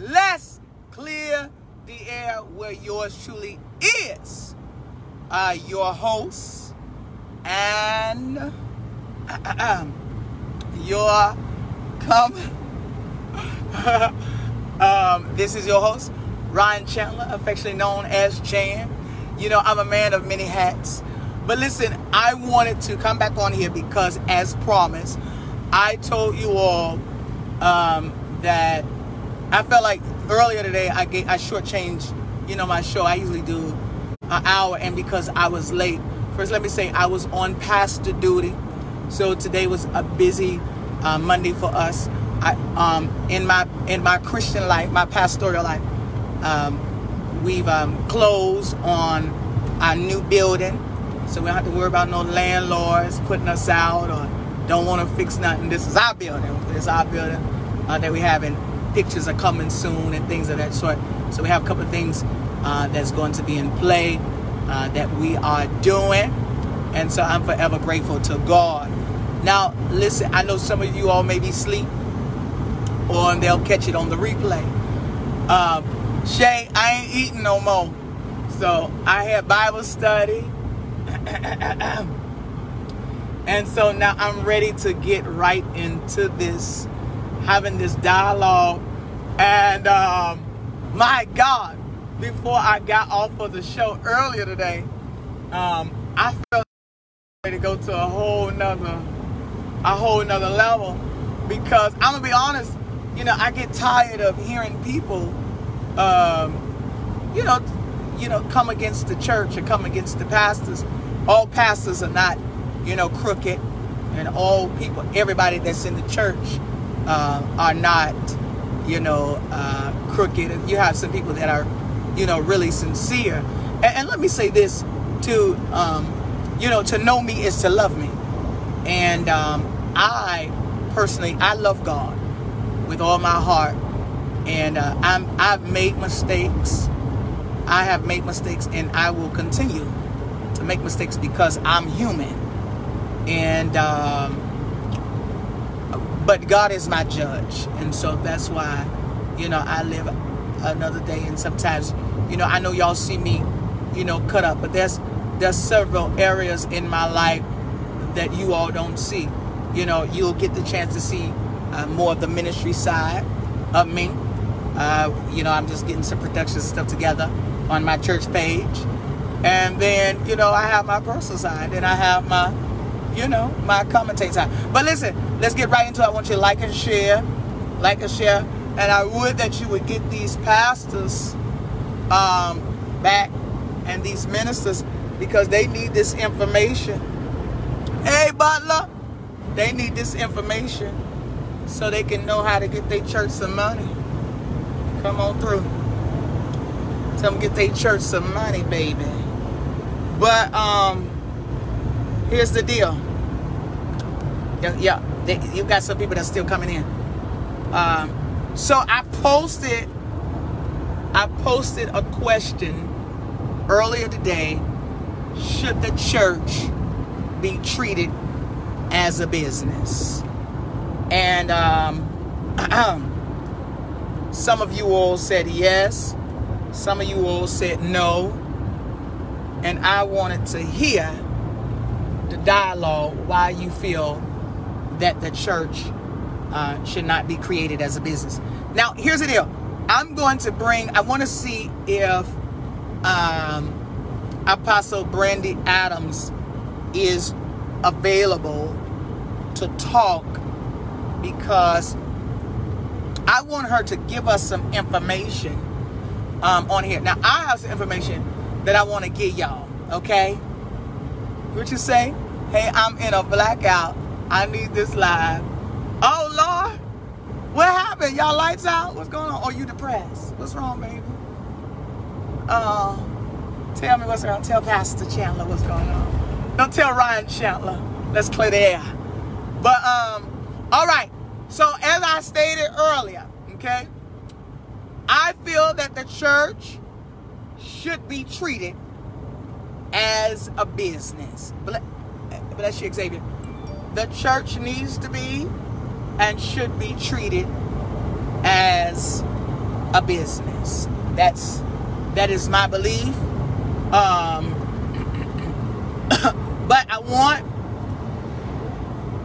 Let's Clear the Air, where yours truly is. Uh, your host and your come. um, this is your host, Ryan Chandler, affectionately known as Chan. You know, I'm a man of many hats. But listen, I wanted to come back on here because, as promised, I told you all um, that I felt like earlier today I gave, I shortchanged, you know, my show. I usually do an hour, and because I was late, first let me say I was on pastor duty, so today was a busy uh, Monday for us. I, um, in my in my Christian life, my pastoral life, um, we've um, closed on our new building, so we don't have to worry about no landlords putting us out or don't want to fix nothing. This is our building. It's our building uh, that we have, and pictures are coming soon and things of that sort. So we have a couple of things uh, that's going to be in play uh, that we are doing, and so I'm forever grateful to God. Now, listen, I know some of you all may be asleep, or they'll catch it on the replay. Um, Shay, I ain't eating no more. So I had Bible study. and so now I'm ready to get right into this, having this dialogue. And um, my God, before I got off of the show earlier today, um, I felt ready to go to a whole nother, a whole nother level because I'm gonna be honest, you know, I get tired of hearing people, um, you know, you know, come against the church or come against the pastors. All pastors are not, you know, crooked, and all people, everybody that's in the church, uh, are not, you know, uh, crooked. You have some people that are, you know, really sincere. And, and let me say this to, um, you know, to know me is to love me, and um, I personally, I love God with all my heart, and uh, I'm I've made mistakes. I have made mistakes, and I will continue to make mistakes because I'm human, and um, but God is my judge, and so that's why, you know, I live another day, and sometimes, you know, I know y'all see me, you know, cut up, but there's there's several areas in my life that you all don't see you know, you'll get the chance to see uh, more of the ministry side of me. Uh, you know, I'm just getting some production stuff together on my church page. And then, you know, I have my personal side and I have my, you know, my commentating side. But listen, let's get right into it. I want you to like and share, like and share. And I would that you would get these pastors um, back and these ministers because they need this information. Hey, Butler. They need this information so they can know how to get their church some money. Come on through. Tell them get their church some money, baby. But um, here's the deal. Yeah, yeah they, you got some people that's still coming in. Um, so I posted, I posted a question earlier today. Should the church be treated as a business. And um, some of you all said yes, some of you all said no. And I wanted to hear the dialogue why you feel that the church uh, should not be created as a business. Now, here's the deal. I'm going to bring, I want to see if um, Apostle Brandy Adams is available to talk because I want her to give us some information um, on here. Now, I have some information that I want to give y'all, okay? What you say? Hey, I'm in a blackout. I need this live. Oh, Lord. What happened? Y'all lights out? What's going on? Are you depressed? What's wrong, baby? Uh, tell me what's wrong. Tell Pastor Chandler what's going on. Don't tell Ryan Chandler. Let's clear the air. But um, all right. So as I stated earlier, okay, I feel that the church should be treated as a business. Bless you, Xavier. The church needs to be and should be treated as a business. That's that is my belief. Um, But I want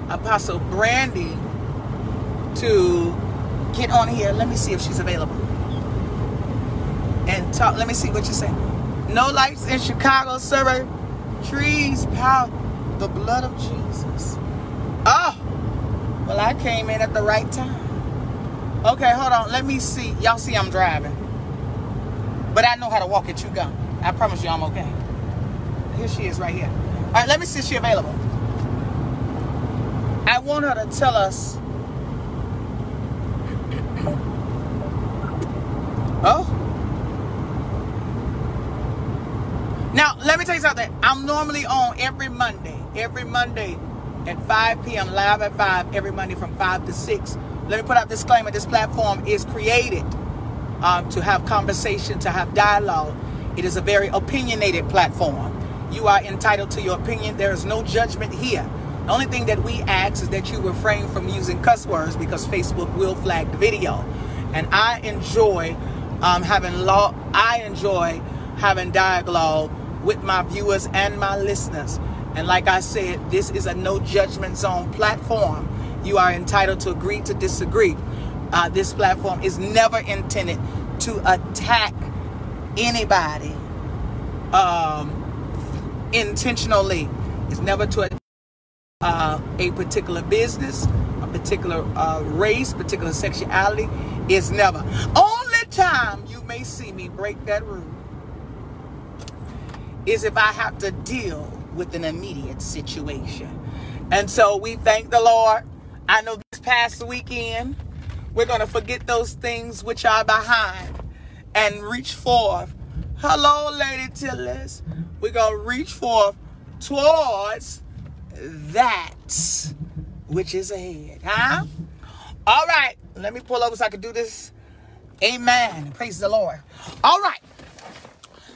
Apostle Brandy to get on here. Let me see if she's available. And talk. Let me see what you say. No lights in Chicago, sir. Trees, power, the blood of Jesus. Well, I came in at the right time. Okay, hold on. Let me see. Y'all see I'm driving. But I know how to walk at You go. I promise you I'm okay. Here she is right here. All right, let me see if she's available. I want her to tell us. Oh. Now, let me tell you something. I'm normally on every Monday. Every Monday at 5 p.m. live at 5 every Monday from 5 to 6. Let me put out disclaimer. This platform is created um, to have conversation, to have dialogue. It is a very opinionated platform. You are entitled to your opinion. There is no judgment here. The only thing that we ask is that you refrain from using cuss words because Facebook will flag the video. And I enjoy um, having law. I enjoy having dialogue with my viewers and my listeners. And like I said, this is a no judgment zone platform. You are entitled to agree to disagree. Uh, this platform is never intended to attack anybody. Um, intentionally. It's never to uh, a particular business, a particular uh, race, particular sexuality. It's never. Only time you may see me break that rule is if I have to deal with an immediate situation. And so we thank the Lord. I know this past weekend, we're going to forget those things which are behind and reach forth. Hello, Lady Tillis. We're going to reach forth towards that which is ahead. Huh? All right. Let me pull over so I can do this. Amen. Praise the Lord. All right.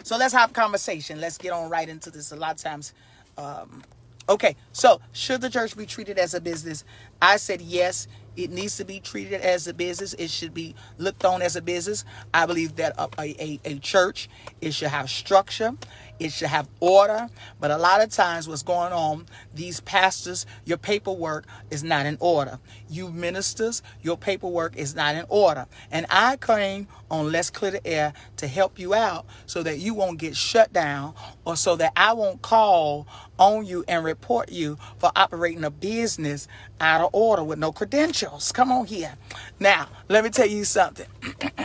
So let's have conversation. Let's get on right into this. A lot of times, um, okay. So should the church be treated as a business? I said yes. It needs to be treated as a business. It should be looked on as a business. I believe that a, a, a church it should have structure. It should have order. But a lot of times, what's going on, these pastors, your paperwork is not in order. You ministers, your paperwork is not in order. And I came on Let's Clear the Air to help you out so that you won't get shut down or so that I won't call on you and report you for operating a business out of order with no credentials. Come on here. Now, let me tell you something.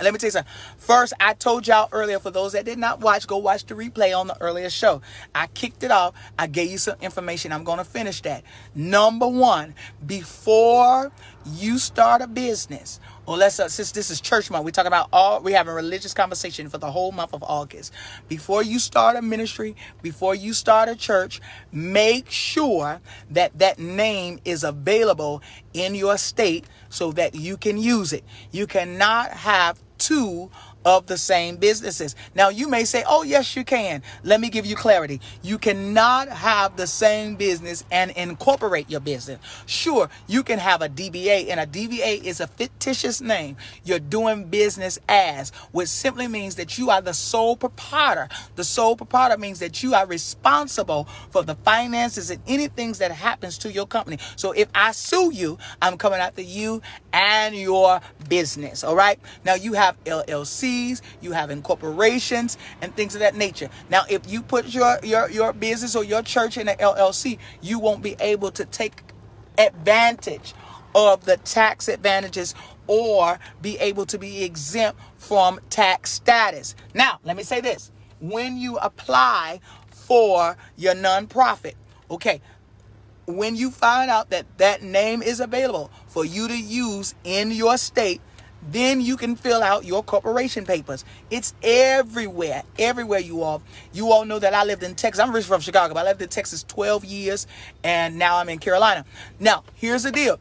Let me tell you something. First, I told y'all earlier, for those that did not watch, go watch the replay on the earlier show. I kicked it off. I gave you some information. I'm going to finish that. Number one, before you start a business, or let's uh, since this is church month, we talk about all we have a religious conversation for the whole month of August. Before you start a ministry, before you start a church, make sure that that name is available in your state so that you can use it. You cannot have two of the same businesses. Now, you may say, oh, yes, you can. Let me give you clarity. You cannot have the same business and incorporate your business. Sure, you can have a DBA, and a DBA is a fictitious name. You're doing business as, which simply means that you are the sole proprietor. The sole proprietor means that you are responsible for the finances and anything that happens to your company. So if I sue you, I'm coming after you and your business. All right. Now you have LLC you have incorporations and things of that nature. Now, if you put your your your business or your church in an LLC, you won't be able to take advantage of the tax advantages or be able to be exempt from tax status. Now, let me say this. When you apply for your nonprofit, okay, when you find out that that name is available for you to use in your state, then you can fill out your corporation papers. It's everywhere, everywhere you all. You all know that I lived in Texas. I'm originally from Chicago, but I lived in Texas 12 years, and now I'm in Carolina. Now, here's the deal.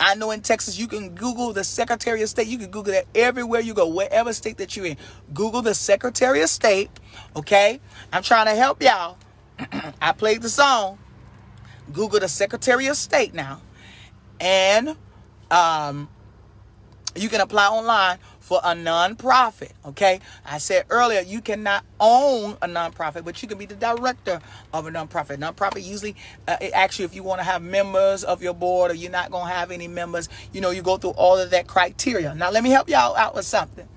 I know in Texas you can Google the Secretary of State. You can Google that everywhere you go, wherever state that you're in. Google the Secretary of State. Okay, I'm trying to help y'all. I played the song. Google the Secretary of State now, and um, you can apply online for a nonprofit. Okay, I said earlier you cannot own a nonprofit, but you can be the director of a nonprofit. Nonprofit usually, uh, actually, if you want to have members of your board or you're not going to have any members, you know, you go through all of that criteria. Now, let me help y'all out with something.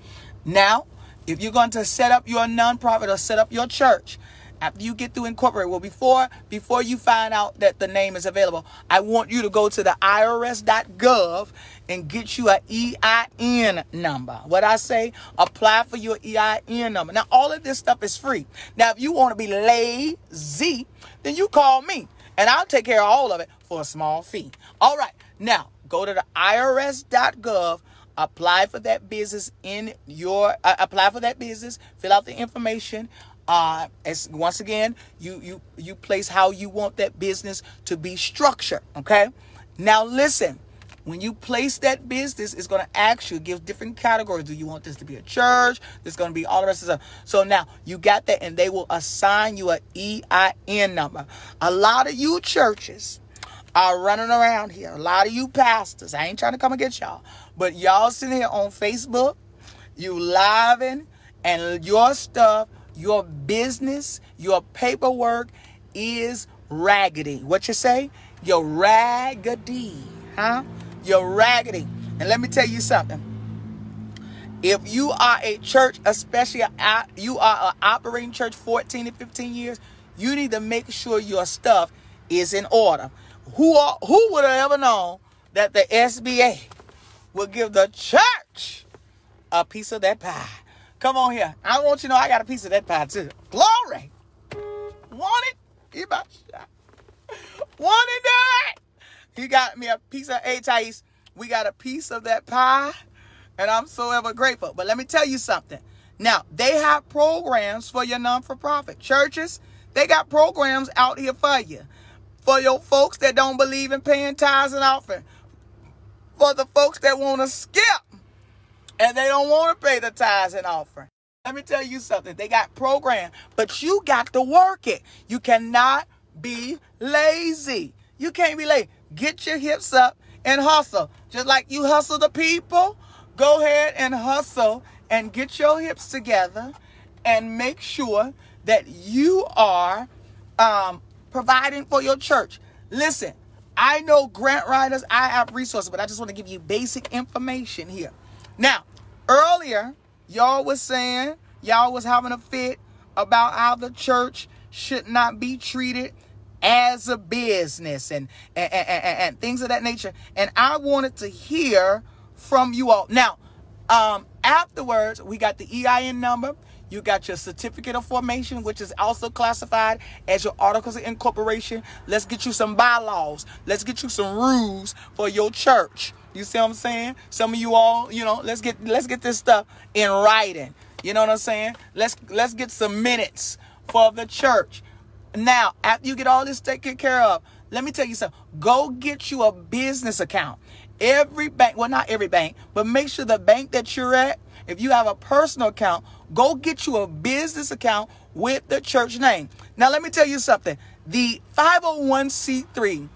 Now, if you're going to set up your nonprofit or set up your church, after you get through incorporate well before before you find out that the name is available i want you to go to the irs.gov and get you an ein number. What i say? Apply for your ein number. Now all of this stuff is free. Now if you want to be lazy then you call me and i'll take care of all of it for a small fee. All right. Now go to the irs.gov apply for that business in your uh, apply for that business fill out the information. Uh, as once again, you you you place how you want that business to be structured. Okay. Now listen, when you place that business, it's going to ask you, give different categories. Do you want this to be a church? There's going to be all the rest of stuff. So now you got that, and they will assign you an EIN number. A lot of you churches are running around here. A lot of you pastors, I ain't trying to come against y'all, but y'all sitting here on Facebook, you living, and your stuff your business, your paperwork is raggedy. What you say? You're raggedy, huh? You're raggedy. And let me tell you something. If you are a church, especially a, you are an operating church 14 to 15 years, you need to make sure your stuff is in order. Who are, who would have ever known that the SBA will give the church a piece of that pie? Come on here. I want you to know I got a piece of that pie too. Glory. Want it? You about Want to do it? He got me a piece of A Thais. We got a piece of that pie. And I'm so ever grateful. But let me tell you something. Now, they have programs for your non-for-profit. Churches, they got programs out here for you. For your folks that don't believe in paying tithes and offering. For the folks that want to skip and they don't want to pay the tithes and offering. Let me tell you something. They got programs, but you got to work it. You cannot be lazy. You can't be lazy. Get your hips up and hustle. Just like you hustle the people, go ahead and hustle and get your hips together and make sure that you are um, providing for your church. Listen, I know grant writers, I have resources, but I just want to give you basic information here. Now, earlier, y'all was saying, y'all was having a fit about how the church should not be treated as a business and and, and, and, things of that nature. And I wanted to hear from you all. Now, um, afterwards, we got the EIN number. You got your certificate of formation, which is also classified as your articles of incorporation. Let's get you some bylaws. Let's get you some rules for your church. You see what I'm saying? Some of you all, you know, let's get let's get this stuff in writing. You know what I'm saying? Let's let's get some minutes for the church. Now, after you get all this taken care of, let me tell you something. Go get you a business account. Every bank, well, not every bank, but make sure the bank that you're at, if you have a personal account, go get you a business account with the church name. Now, let me tell you something. The 501c3,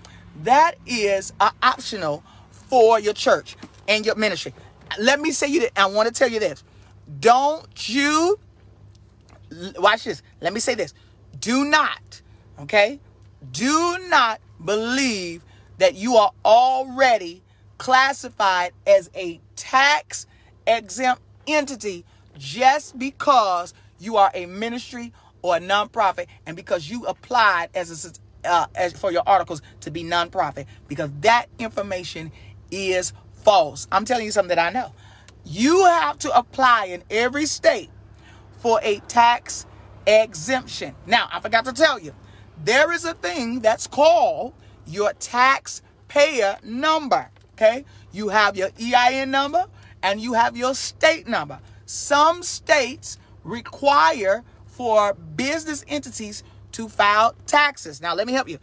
that is uh, optional for your church and your ministry. Let me say you that I want to tell you this. Don't you watch this. Let me say this do not, okay, do not believe that you are already classified as a tax exempt entity just because you are a ministry or a nonprofit and because you applied as a uh, as for your articles to be nonprofit because that information is false. I'm telling you something that I know. You have to apply in every state for a tax exemption. Now, I forgot to tell you, there is a thing that's called your taxpayer number. Okay? You have your EIN number and you have your state number. Some states require for business entities to file taxes. Now, let me help you.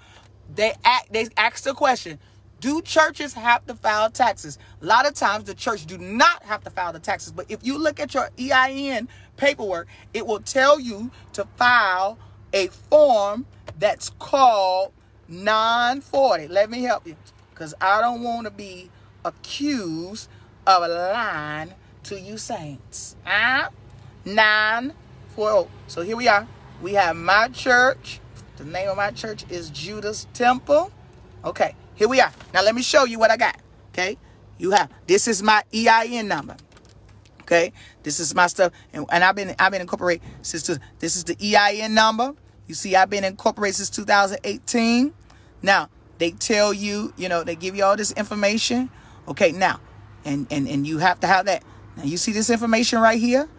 They act, they ask the question, do churches have to file taxes? A lot of times the church do not have to file the taxes, but if you look at your EIN paperwork, it will tell you to file a form that's called 940. Let me help you because I don't want to be accused of lying to you saints. Huh? 940. So here we are. We have my church. The name of my church is Judas Temple. Okay. Here we are. Now let me show you what I got. Okay. You have this is my EIN number. Okay. This is my stuff. And, and I've been I've been incorporated since this is the EIN number. You see, I've been incorporated since 2018. Now, they tell you, you know, they give you all this information. Okay, now, and and and you have to have that. Now you see this information right here?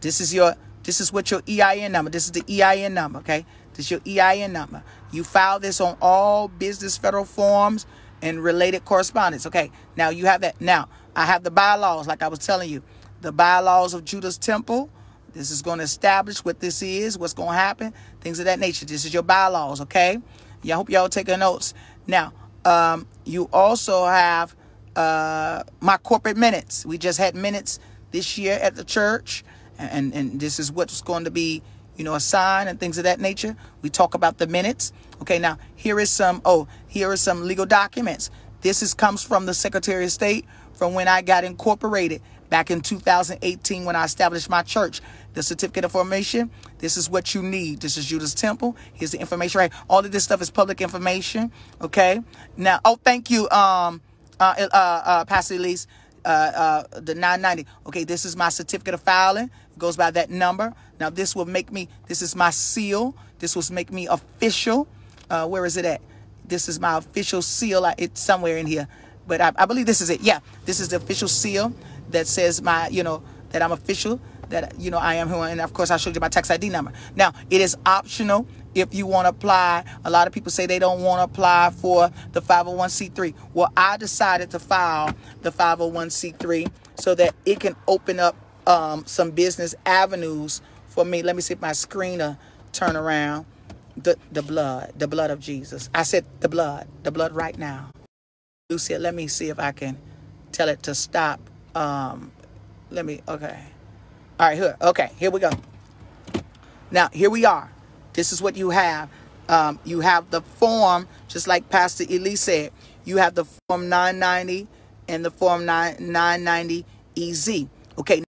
This is your this is what your EIN number. This is the EIN number, okay? This your EIN number. You file this on all business federal forms and related correspondence. Okay, now you have that. Now, I have the bylaws, like I was telling you. The bylaws of Judas Temple. This is going to establish what this is, what's going to happen, things of that nature. This is your bylaws, okay? Yeah, I hope y'all taking notes. Now, um, you also have uh, my corporate minutes. We just had minutes this year at the church, and, and this is what's going to be you know, a sign and things of that nature. We talk about the minutes. Okay, now here is some, oh, here are some legal documents. This is comes from the Secretary of State from when I got incorporated back in 2018 when I established my church. The certificate of formation, this is what you need. This is Judas Temple. Here's the information right. All of this stuff is public information. Okay. Now, oh, thank you, um, uh, uh, uh, Pastor Elise. uh, uh, the 990. Okay, this is my certificate of filing. Goes by that number. Now this will make me. This is my seal. This will make me official. Uh, where is it at? This is my official seal. It's somewhere in here, but I, I believe this is it. Yeah, this is the official seal that says my, you know, that I'm official that you know I am who I am. and of course I showed you my tax ID number. Now it is optional if you want to apply. A lot of people say they don't want to apply for the 501c3. Well, I decided to file the 501c3 so that it can open up um, some business avenues for me. Let me see if my screen will turn around. The the blood, the blood of Jesus. I said the blood, the blood right now. Lucia, let me see if I can tell it to stop. Um, let me okay. All right, here. Okay, here we go. Now, here we are. This is what you have. Um, you have the form, just like Pastor Elise said, you have the form 990 and the form 9, 990 EZ. Okay.